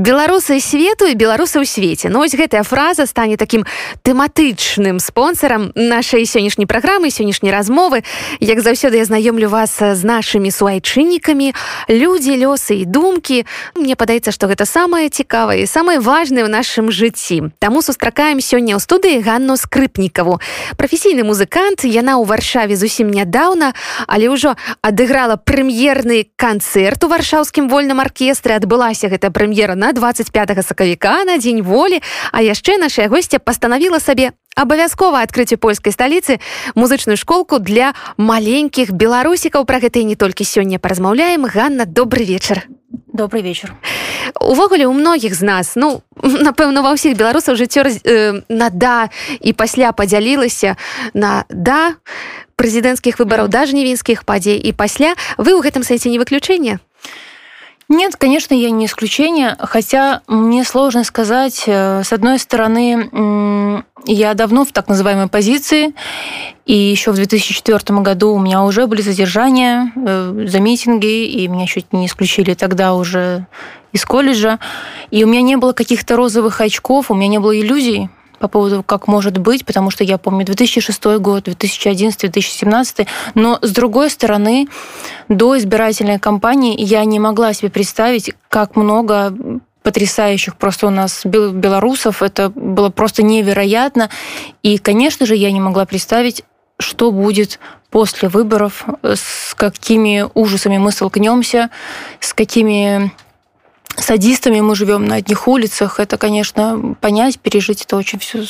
беларусы свету і беларусы ў свеце Ну ось гэтая фраза стане таким тэматычным спонсорам нашай сённяшняй праграмы сённяшняй размовы. Як заўсёды я знаёмлю вас з нашымі суайчыннікамі. Людзі лёсы і думкі. Мне падаецца што гэта самае цікавае самае важное ў нашым жыцці. Таму сустракаем сёння ў студыі Ганну скрыпнікаву прафесійны музыкант яна ў варшаве зусім нядаўна але ўжо адыграла прэм'ерны канцэрт у варшаўскім вольным аркестры адбылася гэта прэм'ера на 25 сакавіка на дзень волі. А яшчэ наша госця пастанавіла сабе абавязкова адкрыццю польскай сталіцы музычную школку для маленькіх беларусікаў. Пра гэта і не толькі сёння паразмаўляем. Ганна добрый вечар. Добрый вечар. Увогуле у многіх з нас ну напэўна ва ўсіх беларусаў жыццё э, на да і пасля падзялілася на да прэзідэнцкіх выбараў да жнівінскіх падзей. І пасля вы ў гэтым сайце не выключэнне Нет, конечно, я не исключение, хотя мне сложно сказать. Э, с одной стороны, я давно в так называемой позиции, и еще в 2004 году у меня уже были задержания э, за митинги, и меня чуть не исключили тогда уже из колледжа. И у меня не было каких-то розовых очков, у меня не было иллюзий по поводу, как может быть, потому что я помню 2006 год, 2011, 2017, но с другой стороны, до избирательной кампании я не могла себе представить, как много потрясающих просто у нас белорусов. Это было просто невероятно. И, конечно же, я не могла представить, что будет после выборов, с какими ужасами мы столкнемся, с какими садистами мы живем на одних улицах. Это, конечно, понять, пережить, это очень все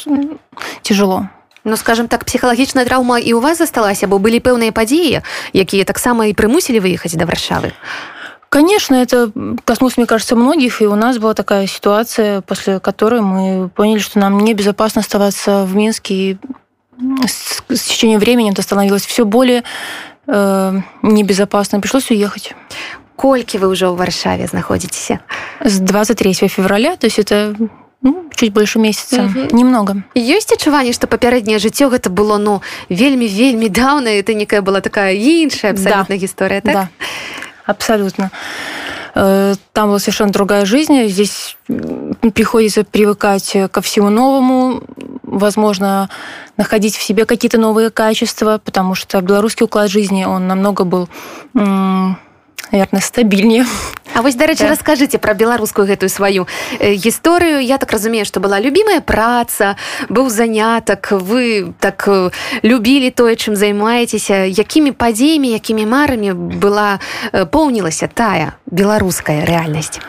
тяжело. Ну скажем так псіхалагічная траўма і у вас засталася бо былі пэўныя падзеі якія таксама і прымусілі выехаць да варшавы Конечно, это коснулось, мне кажется, многих, и у нас была такая ситуация, после которой мы поняли, что нам небезопасно оставаться в Минске, и с, с течением времени это становилось все более э, небезопасно, пришлось уехать колькі вы ўжо ў варшаве знаходзіцеся з 23 февраля то есть это ну, чуть больше месяца немного ёсць адчуванне што папярэдняе жыццё гэта было ну вельмі вельмі даўна это некая была такая іншая абсолютно да. гісторыя так? да. абсолютно э, там была совершенно другая жизнь здесь приходится привыкать ко всему новому возможно находить в себе какие-то новые качества потому что белорусский уклад жизни он намного был наверное стабільнее А вось дарэчы да. расскажыце пра беларускую гэтую сваю гісторыю я так разумею што была любімая праца быў занятак вы так любілі тое чым займаецеся якімі падзеямі якімі марамі была поўнілася тая беларуская рэальнасць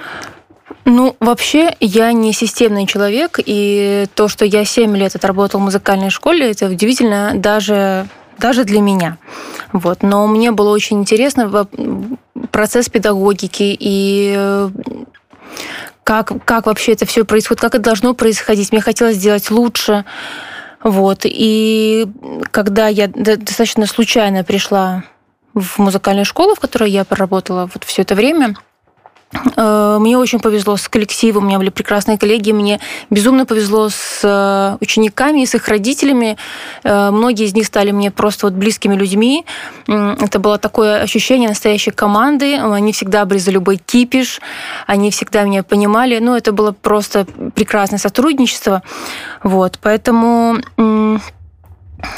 Ну, вообще, я не системный человек, и то, что я 7 лет отработал в музыкальной школе, это удивительно. Даже даже для меня. Вот. Но мне было очень интересно процесс педагогики и э, как, как вообще это все происходит, как это должно происходить. Мне хотелось сделать лучше. Вот. И когда я достаточно случайно пришла в музыкальную школу, в которой я проработала вот все это время, мне очень повезло с коллективом, у меня были прекрасные коллеги, мне безумно повезло с э, учениками, с их родителями. Э, многие из них стали мне просто вот близкими людьми. Это было такое ощущение настоящей команды. Они всегда были за любой кипиш, они всегда меня понимали. Ну, это было просто прекрасное сотрудничество. Вот, поэтому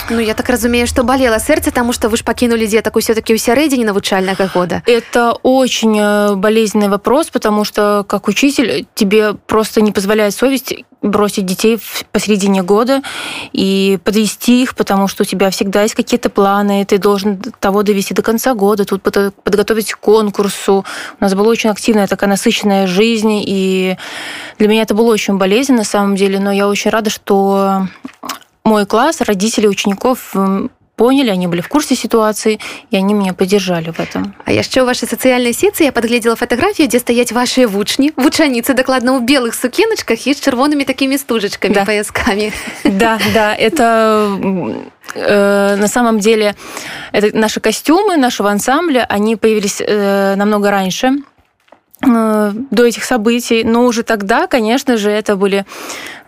Ну я так разумею что болело сердце тому что вы ж покинули деток все-таки у сярэдзіне навучальнага года это очень э, болезненный вопрос потому что как учитель тебе просто не позволяет совесть бросить детей посередине года и подвести их, потому что у тебя всегда есть какие-то планы, ты должен того довести до конца года, тут подготовить к конкурсу. У нас была очень активная такая насыщенная жизнь, и для меня это было очень болезненно на самом деле, но я очень рада, что мой класс, родители учеников поняли, они были в курсе ситуации, и они меня поддержали в этом. А яшчэ ў вашай сацыяльнай сетцы я подгледзела фатаграфію, дзе стаяць вашыя вучні, вучаніцы дакладна ў белых сукеначках і з чырвонымі такімі стужачкамі да. паяскамі. Да, да, это э, на самом деле это наши костюмы нашего ансамбля, они появились э, намного раньше до этих событий, но уже тогда, конечно же, это были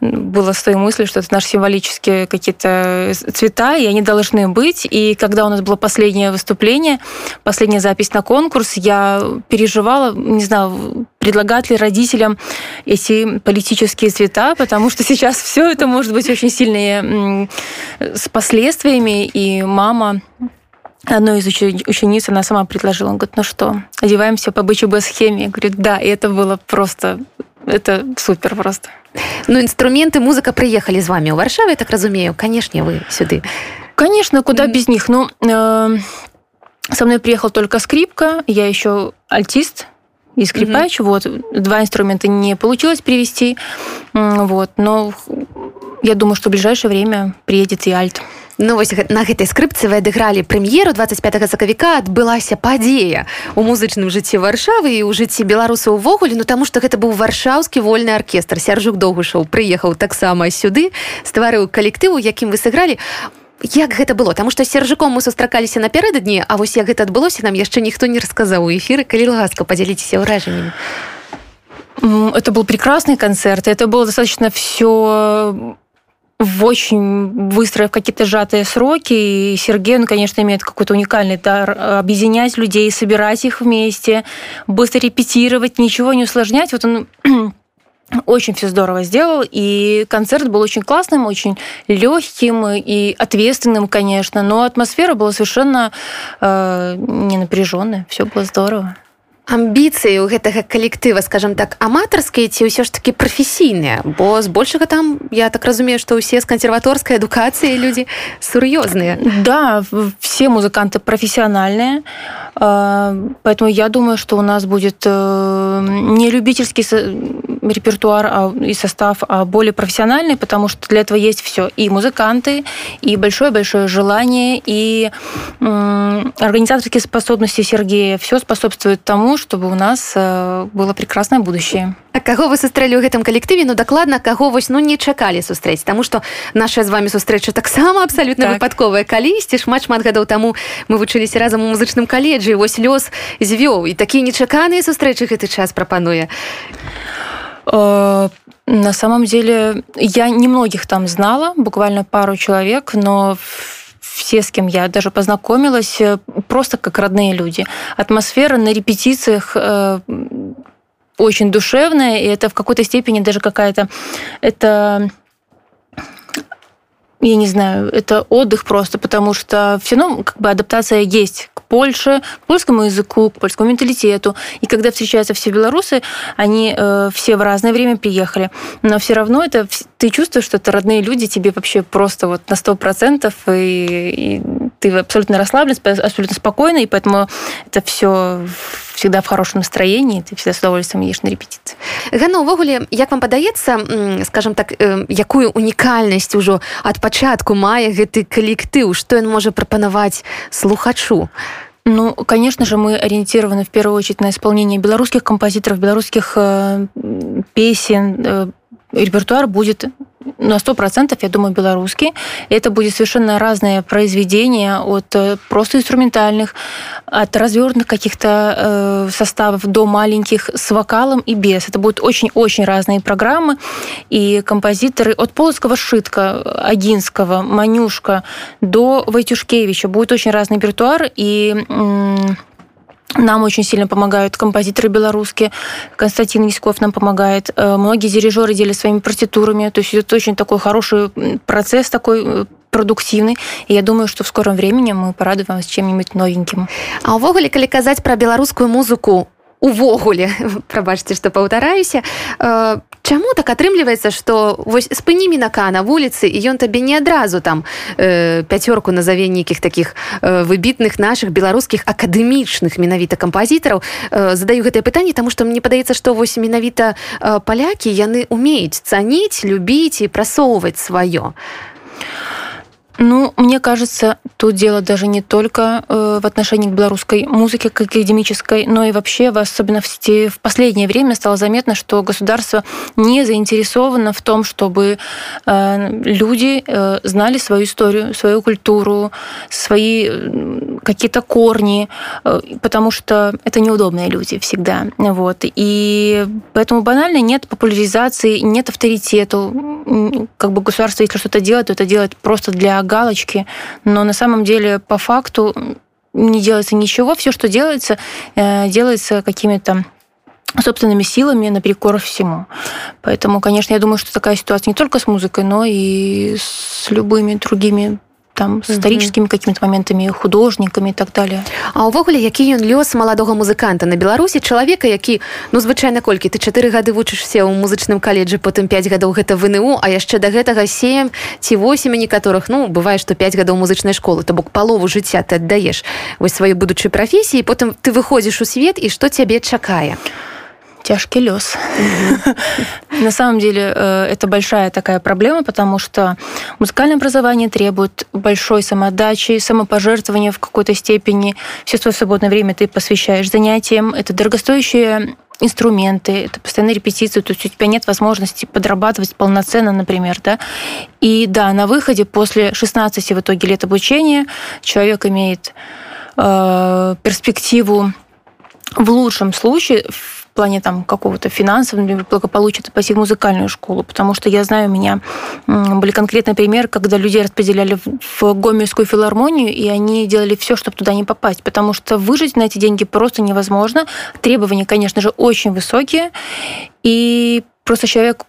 было с той мыслью, что это наши символические какие-то цвета, и они должны быть. И когда у нас было последнее выступление, последняя запись на конкурс, я переживала, не знаю, предлагать ли родителям эти политические цвета, потому что сейчас все это может быть очень сильные с последствиями, и мама одной из учениц, она сама предложила, он говорит, ну что, одеваемся по БЧБ схеме. Говорит, да, и это было просто, это супер просто. Ну, инструменты, музыка приехали с вами в Варшаву, я так разумею, конечно, вы сюда. Конечно, куда без них. Ну, э, со мной приехал только скрипка, я еще альтист, и скрипач, mm-hmm. вот, два инструмента не получилось привести, вот, но я думаю, что в ближайшее время приедет и альт. Ну вось на гэтай скрыпцы вы адыгралі прэм'еру 25 сакавіка адбылася падзея у музычным жыцці варшавы і ў жыцці беларуса ўвогуле ну таму што гэта быў варшаўскі вольны аркестр. Сяржук доўгушаў прыехаў таксама сюды стварыў калектыву якім вы сыгралі. Як гэта было? Таму што сержыком мы сустракаліся напярэдадні А вось як гэта адбылося нам яшчэ ніхто не расказаў у эфіры. Калі ласка подзяліцеся ўражаннямі. Это был прекрасный концерт. Это было достаточно все в очень быстро в какие-то сжатые сроки. И Сергей, он, конечно, имеет какой-то уникальный дар объединять людей, собирать их вместе, быстро репетировать, ничего не усложнять. Вот он очень все здорово сделал, и концерт был очень классным, очень легким и ответственным, конечно, но атмосфера была совершенно э, не напряженная, все было здорово. Амбіцыі у гэтага калектыва скажем так аматарскія ці ўсё ж таки прафесійныя? Бо збольшага там я так разумею что ўсе з кансерваторскай адукацыі людзі сур'ёзныя. Да все музыканты профессиональные поэтому я думаю что у нас будет э, не любительский репертуар и состав а более профессиональный потому что для этого есть все и музыканты и большое большое желание и организаторские способности Сергея. Все способствует тому чтобы у нас э, было прекрасное будущее. А каго вы сустрэлі ў гэтым калектыве? Ну дакладна каго вось ну не чакалі сустрэць Таму што наша з вами сустрэча таксама абсалютна так. выпадковая. Калісьці шмат шмат гадоў таму мы вучыліся разам у музычным каледжы вось лёс звёў. І такія нечаканыя сустрэчы гэты час прапануе. э, на самом деле я немногих там знала буквально пару человек но все, с кем я даже познакомилась, э, просто как родные люди. Атмосфера на репетициях э, очень душевная, и это в какой-то степени даже какая-то... Это я не знаю, это отдых просто, потому что все равно как бы адаптация есть Польше, к польскому языку, к польскому менталитету. И когда встречаются все белорусы, они э, все в разное время приехали. Но все равно это ты чувствуешь, что это родные люди, тебе вообще просто вот на сто процентов, и, и ты абсолютно расслаблен, абсолютно спокойно, и поэтому это все всегда в хорошем настроении, ты всегда с удовольствием едешь на репетиции. Ганна, увогуле, як вам падаецца, скажем так, якую унікальнасць ужо ад пачатку мае гэты калектыў, што ён можа прапанаваць слухачу? Ну, конечно же, мы ориентированы в первую очередь на исполнение белорусских композиторов, белорусских э, песен. Э, репертуар будет на сто процентов, я думаю, белорусский. Это будет совершенно разное произведение от э, просто инструментальных, от развернутых каких-то э, составов до маленьких с вокалом и без. Это будут очень-очень разные программы. И композиторы от Полоцкого Шитка, Агинского, Манюшка до Войтюшкевича будет очень разный репертуар. И нам очень сильно помогают композиторы белорусские. Константин Яськов нам помогает. Э, многие дирижеры делят своими партитурами. То есть это очень такой хороший процесс, такой э, продуктивный. И я думаю, что в скором времени мы порадуем вас чем-нибудь новеньким. А увогуле, калі казаць пра беларускую музыку увогуле прабачце што паўтараюся э, Чаму так атрымліваецца што вось спыні мінака на вуліцы і ён табе не адразу там э, пяцёрку назаве нейкіх такіх э, выбітных наших беларускіх акадэмічных менавіта кампазітараў э, задаю гэтае пытанне таму што мне падаецца што вось менавіта э, палякі яны умеюць цаніць любіць і прасоўваць сваё. а Ну, мне кажется, тут дело даже не только э, в отношении к белорусской музыке, как академической, но и вообще, особенно в, сети, в последнее время стало заметно, что государство не заинтересовано в том, чтобы э, люди э, знали свою историю, свою культуру, свои какие-то корни, э, потому что это неудобные люди всегда. Вот. И поэтому банально нет популяризации, нет авторитета. Как бы государство, если что-то делает, то это делает просто для галочки. Но на самом деле, по факту, не делается ничего. Все, что делается, э, делается какими-то собственными силами наперекор всему. Поэтому, конечно, я думаю, что такая ситуация не только с музыкой, но и с любыми другими там с историческими какими-то моментами художниками и так далее. А увогуле які ён лёс маладога музыканта на беларусі чалавека які ну звычайна колькі ты чатыры гады вучышся ў музычным каледжы потым 5 гадоў гэта вНУ а яшчэ да гэтага 7 ці 8 некаторых ну бывае што 5 гадоў музычнай школы то бок палову жыцця ты аддаеш вось сваёй будучай прафесіі потым ты выходзіш у свет і што цябе чакае? а тяжкий лес. На самом деле э, это большая такая проблема, потому что музыкальное образование требует большой самоотдачи, самопожертвования в какой-то степени. Все свое свободное время ты посвящаешь занятиям. Это дорогостоящие инструменты, это постоянные репетиции, то есть у тебя нет возможности подрабатывать полноценно, например, да. И да, на выходе после 16 в итоге лет обучения человек имеет э, перспективу в лучшем случае плане там какого-то финансового благополучия пойти в музыкальную школу, потому что я знаю, у меня были конкретные примеры, когда людей распределяли в Гомельскую филармонию, и они делали все, чтобы туда не попасть, потому что выжить на эти деньги просто невозможно. Требования, конечно же, очень высокие, и просто человек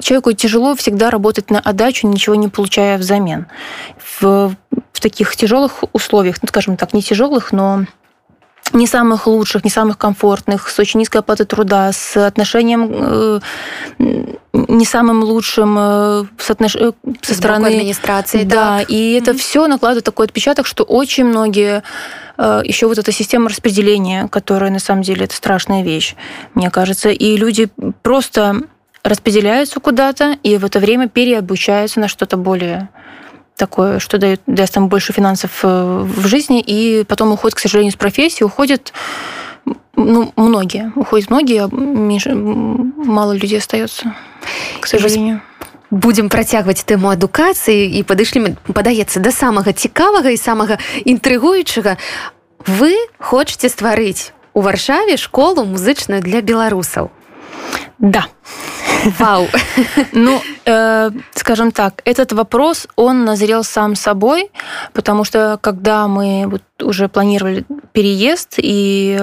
человеку тяжело всегда работать на отдачу, ничего не получая взамен. В, в таких тяжелых условиях, ну, скажем так, не тяжелых, но не самых лучших, не самых комфортных, с очень низкой оплатой труда, с отношением э, не самым лучшим э, соотнош... Э, со стороны администрации. Да, так. и это mm-hmm. все накладывает такой отпечаток, что очень многие еще вот эта система распределения, которая на самом деле это страшная вещь, мне кажется, и люди просто распределяются куда-то и в это время переобучаются на что-то более такое, что дает, даст им больше финансов э, в жизни, и потом уходит, к сожалению, с профессии, уходят ну, многие. Уходят многие, а меньше, мало людей остается, к сожалению. будем працягваць тэму адукацыі і падышлі падаецца да самага цікавага і самага інтрыгуючага вы хочаце стварыць у варшаве школу музычную для беларусаў да Вау. Ну, э, скажем так, этот вопрос, он назрел сам собой, потому что когда мы вот уже планировали переезд и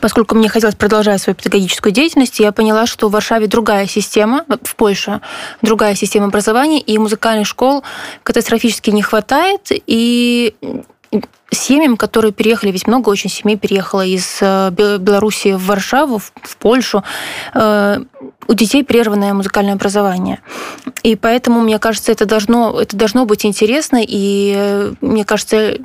Поскольку мне хотелось продолжать свою педагогическую деятельность, я поняла, что в Варшаве другая система, в Польше другая система образования, и музыкальных школ катастрофически не хватает, и семьям, которые переехали, ведь много очень семей переехало из э, Беларуси в Варшаву, в Польшу, э, у детей прерванное музыкальное образование. И поэтому, мне кажется, это должно, это должно быть интересно, и э, мне кажется,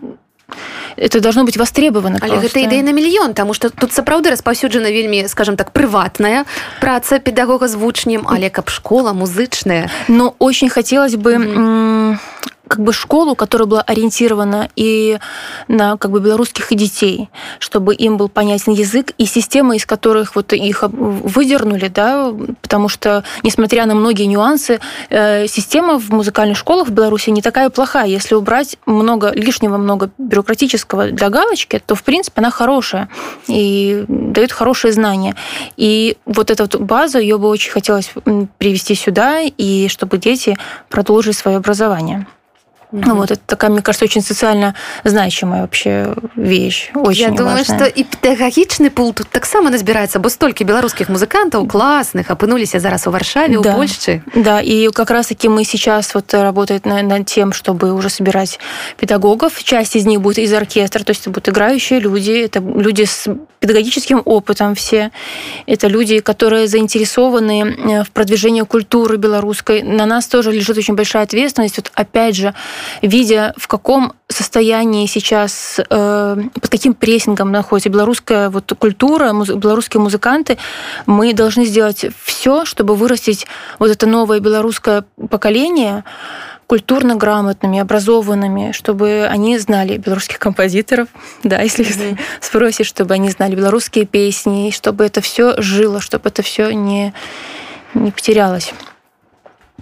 это должно быть востребовано але гэта ідэя на мільён тому что тут сапраўды распаўсюджана вельмі скажем так прыватная праца педагога з вучнем але каб школа музычная но очень хотелось бы mm -hmm как бы школу, которая была ориентирована и на как бы белорусских детей, чтобы им был понятен язык и система, из которых вот их выдернули, да, потому что, несмотря на многие нюансы, э, система в музыкальных школах в Беларуси не такая плохая. Если убрать много лишнего, много бюрократического для галочки, то, в принципе, она хорошая и дает хорошие знания. И вот эта вот база, ее бы очень хотелось привести сюда, и чтобы дети продолжили свое образование. Mm-hmm. Вот это такая, мне кажется, очень социально значимая вообще вещь. Очень Я думаю, важная. что и педагогичный пул тут так само назбирается, бо столько белорусских музыкантов классных опынулись зараз у Варшаве, да. у Польши. Да, и как раз-таки мы сейчас вот работаем над, над тем, чтобы уже собирать педагогов. Часть из них будет из оркестра, то есть это будут играющие люди, это люди с педагогическим опытом все. Это люди, которые заинтересованы э, в продвижении культуры белорусской. На нас тоже лежит очень большая ответственность. Вот опять же, видя в каком состоянии сейчас, э, под каким прессингом находится белорусская вот культура, белорусские музыканты, мы должны сделать все, чтобы вырастить вот это новое белорусское поколение, культурно грамотными, образованными, чтобы они знали белорусских композиторов, да, если mm-hmm. спросишь, чтобы они знали белорусские песни, чтобы это все жило, чтобы это все не, не потерялось.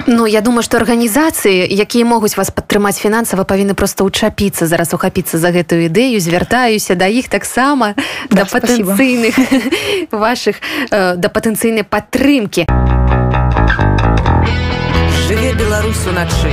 Ну я думаю што арганізацыі якія могуць вас падтрымаць фінансава павінны просто учапіцца зараз ухапіцца за гэтую ідэю звяртаюся да іх таксама да, да патэнцыйных ваших э, да патэнцыйнай падтрымки жыве Беларусь уначы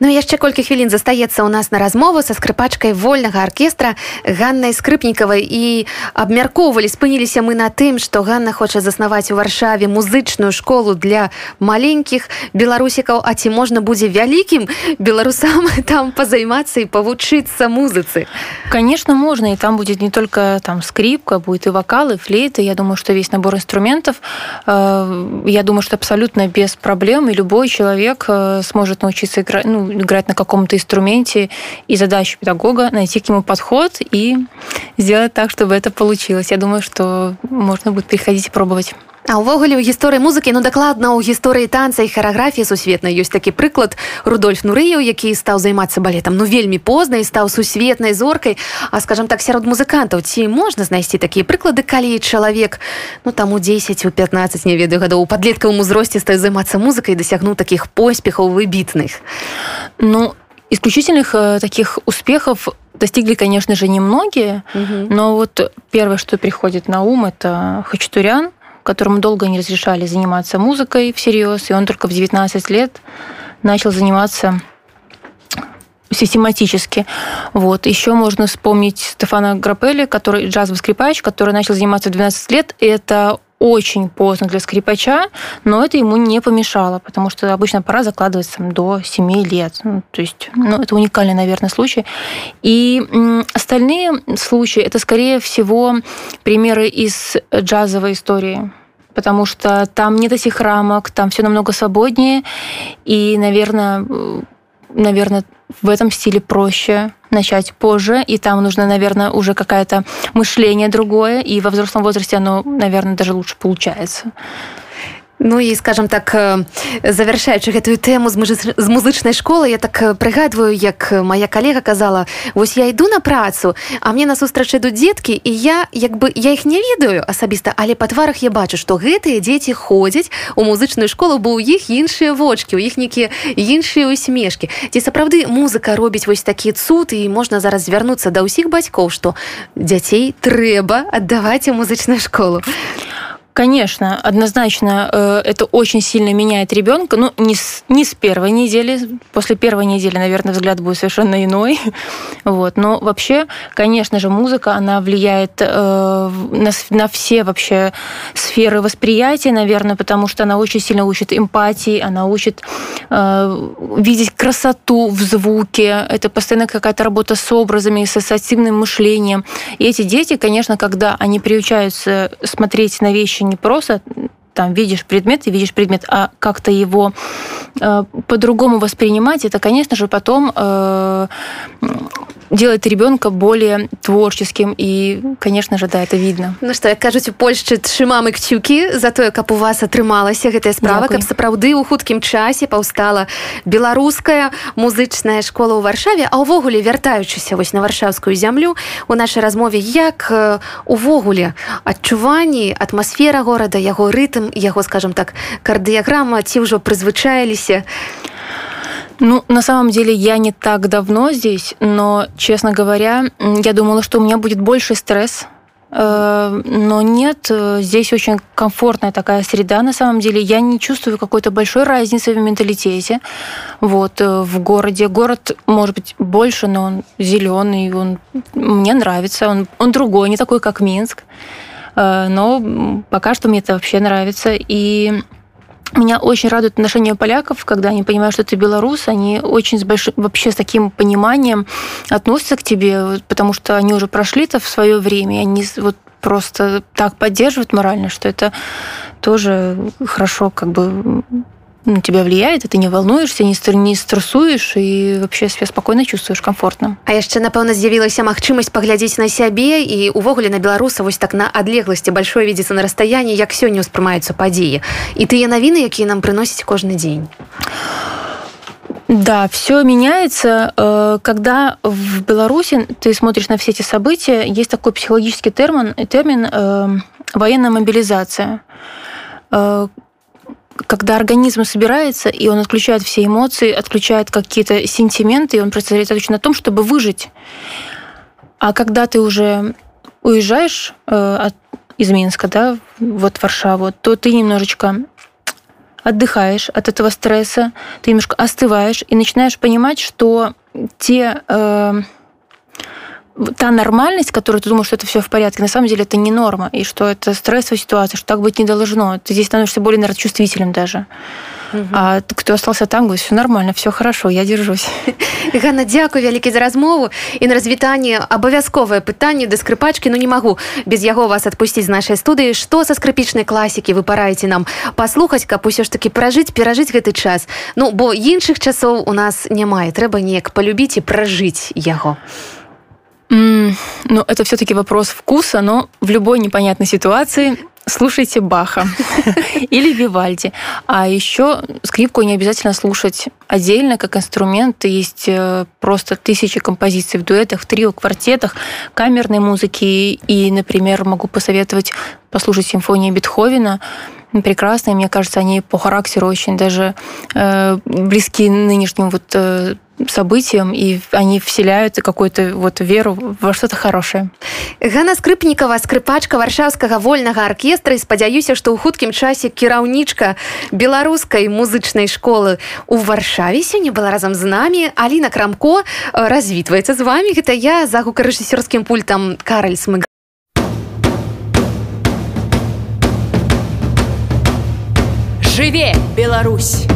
Ну яшчэ колькі хвілін застаецца ў нас на размову са скрыпачкай вольнага аркестра Ганнай скрыпнікавай і абмяркоўвалі спыніліся мы на тым, што Ганна хоча заснаваць у варшаве музычную школу для маленькіх беларусікаў, а ці можна будзе вялікім беларусам там пазаймацца і павучыцца музыцы. Конечно, можно, и там будет не только там скрипка, будет и вокалы, флейты. Я думаю, что весь набор инструментов, э, я думаю, что абсолютно без проблем, и любой человек э, сможет научиться играть, ну, играть на каком-то инструменте, и задача педагога найти к нему подход и сделать так, чтобы это получилось. Я думаю, что можно будет приходить и пробовать. А ўвогуле ў гісторыі музыкі ну дакладна ў гісторыі танца і харэаграфіі сусветнай ёсць такі прыклад. Рудольф нурыяў які стаў займацца балетам ну вельмі позна і стаў сусветнай зоркай. А скажем так сярод музыкантаў ці можна знайсці такія прыклады калі чалавек ну там у 10 у 15 не ведаю гадоў у падлеткавым узросце стаю займацца музыкай дасягнуў такіх поспехаў выбітных? Ну исключительных э, таких успехов достигли, конечно же, немногие, угу. но вот первое, что приходит на ум, это Хачатурян, которому долго не разрешали заниматься музыкой всерьез, и он только в 19 лет начал заниматься систематически. Вот. Еще можно вспомнить Стефана Грапели, который джазовый скрипач, который начал заниматься в 12 лет. Это очень поздно для скрипача, но это ему не помешало, потому что обычно пора закладывается до 7 лет. Ну, то есть, ну, это уникальный, наверное, случай. И остальные случаи, это, скорее всего, примеры из джазовой истории потому что там нет этих рамок, там все намного свободнее, и, наверное, наверное, в этом стиле проще начать позже, и там нужно, наверное, уже какое-то мышление другое, и во взрослом возрасте оно, наверное, даже лучше получается. Ну і скажем так завяршаючы гэтую тэму з музычнай школы я так прыгадваю як моя калега казала вось я іду на працу а мне насустрач ідуць дзеткі і я як бы я іх не ведаю асабіста але па тварах я бачу што гэтыя дзеці ходзяць у музычную школу бо ў іх іншыя вочки у іх нейкія іншыя усмешкі ці сапраўды музыка робіць вось такі цуд і можна зараз звярнуцца да ўсіх бацькоў што дзяцей трэба аддаваць у музычную школу? а Конечно, однозначно э, это очень сильно меняет ребенка. Ну, не с, не с первой недели. После первой недели, наверное, взгляд будет совершенно иной. Вот. Но вообще, конечно же, музыка, она влияет э, на, на все вообще сферы восприятия, наверное, потому что она очень сильно учит эмпатии, она учит э, видеть красоту в звуке. Это постоянно какая-то работа с образами, с ассоциативным мышлением. И эти дети, конечно, когда они приучаются смотреть на вещи не просто там видишь предмет и видишь предмет, а как-то его э, по-другому воспринимать, это, конечно же, потом э, делает ребенка более творческим. І конечно же да это видно. Ну что як кажуць у Польшчы трымамы кцюкі за тое каб у вас атрымалася гэтая справа каб сапраўды у хуткім часе паўстала беларуская музычная школа ў варшаве а ўвогуле вяртаючыся вось на варшаўскую зямлю у нашай размове як увогуле адчуванні атмасфера горада яго рытм яго скажем так кардыяграма ці ўжо прызвычаіліся Ну, на самом деле я не так давно здесь, но, честно говоря, я думала, что у меня будет больше стресс, э, но нет, здесь очень комфортная такая среда, на самом деле. Я не чувствую какой-то большой разницы в менталитете. Вот, э, в городе. Город, может быть, больше, но он зеленый, он мне нравится, он, он другой, не такой, как Минск. Э, но пока что мне это вообще нравится. И меня очень радует отношение поляков, когда они понимают, что ты белорус, они очень с большим, вообще с таким пониманием относятся к тебе, потому что они уже прошли это в свое время, и они вот просто так поддерживают морально, что это тоже хорошо как бы на тебя влияет, и ты не волнуешься, не, не стрессуешь и вообще себя спокойно чувствуешь комфортно. А яшчэ напэўна з'явілася магчымасць паглядзець на сябе і увогуле на беларуса вось так на адлегласці большой видится на расстаянии як сёння ўспрымаюцца падзеі і тыя навіны якія нам прыносяць кожны дзень Да, все меняется. Э, когда в Беларуси ты смотришь на все эти события, есть такой психологический термин, термин э, военная мобилизация э, когда организм собирается, и он отключает все эмоции, отключает какие-то сентименты, и он сосредоточен на том, чтобы выжить. А когда ты уже уезжаешь э, от, из Минска, да, вот в Варшаву, то ты немножечко отдыхаешь от этого стресса, ты немножко остываешь и начинаешь понимать, что те э, та нормальность, которую ты думаешь, что это все в порядке, на самом деле это не норма, и что это стрессовая ситуация, что так быть не должно. Ты здесь становишься более, наверное, чувствительным даже. Угу. А кто остался там, говорит, все нормально, все хорошо, я держусь. Ганна, дзякуй вялікі за размову і на развітанне абавязковае пытанне да скрыпачкі ну не магу без яго вас адпусціць з нашай студыі што са скрыпічнай класікі вы параеце нам паслухаць каб усё ж таки пражыць перажыць гэты час ну бо іншых часоў у нас няма трэба неяк полюбіць і пражыць яго Mm, ну, это все-таки вопрос вкуса, но в любой непонятной ситуации слушайте Баха или Вивальди. А еще скрипку не обязательно слушать отдельно, как инструмент. Есть э, просто тысячи композиций в дуэтах, в трио, квартетах, камерной музыки. И, например, могу посоветовать послушать симфонии Бетховена. Прекрасные, мне кажется, они по характеру очень даже э, близки нынешним вот э, событиям, и они вселяют какую-то вот веру во что-то хорошее. Ганна Скрипникова, скрипачка Варшавскага вольнага аркестра, і спадзяюся, што ў хуткім часе кіраўнічка беларускай музычнай школы у Варшаве сёння была разам з намі. Аліна Крамко развітваецца з вами. Гэта я за гукарэжысёрскім пультам Караль Смыга. Жыве, Беларусь!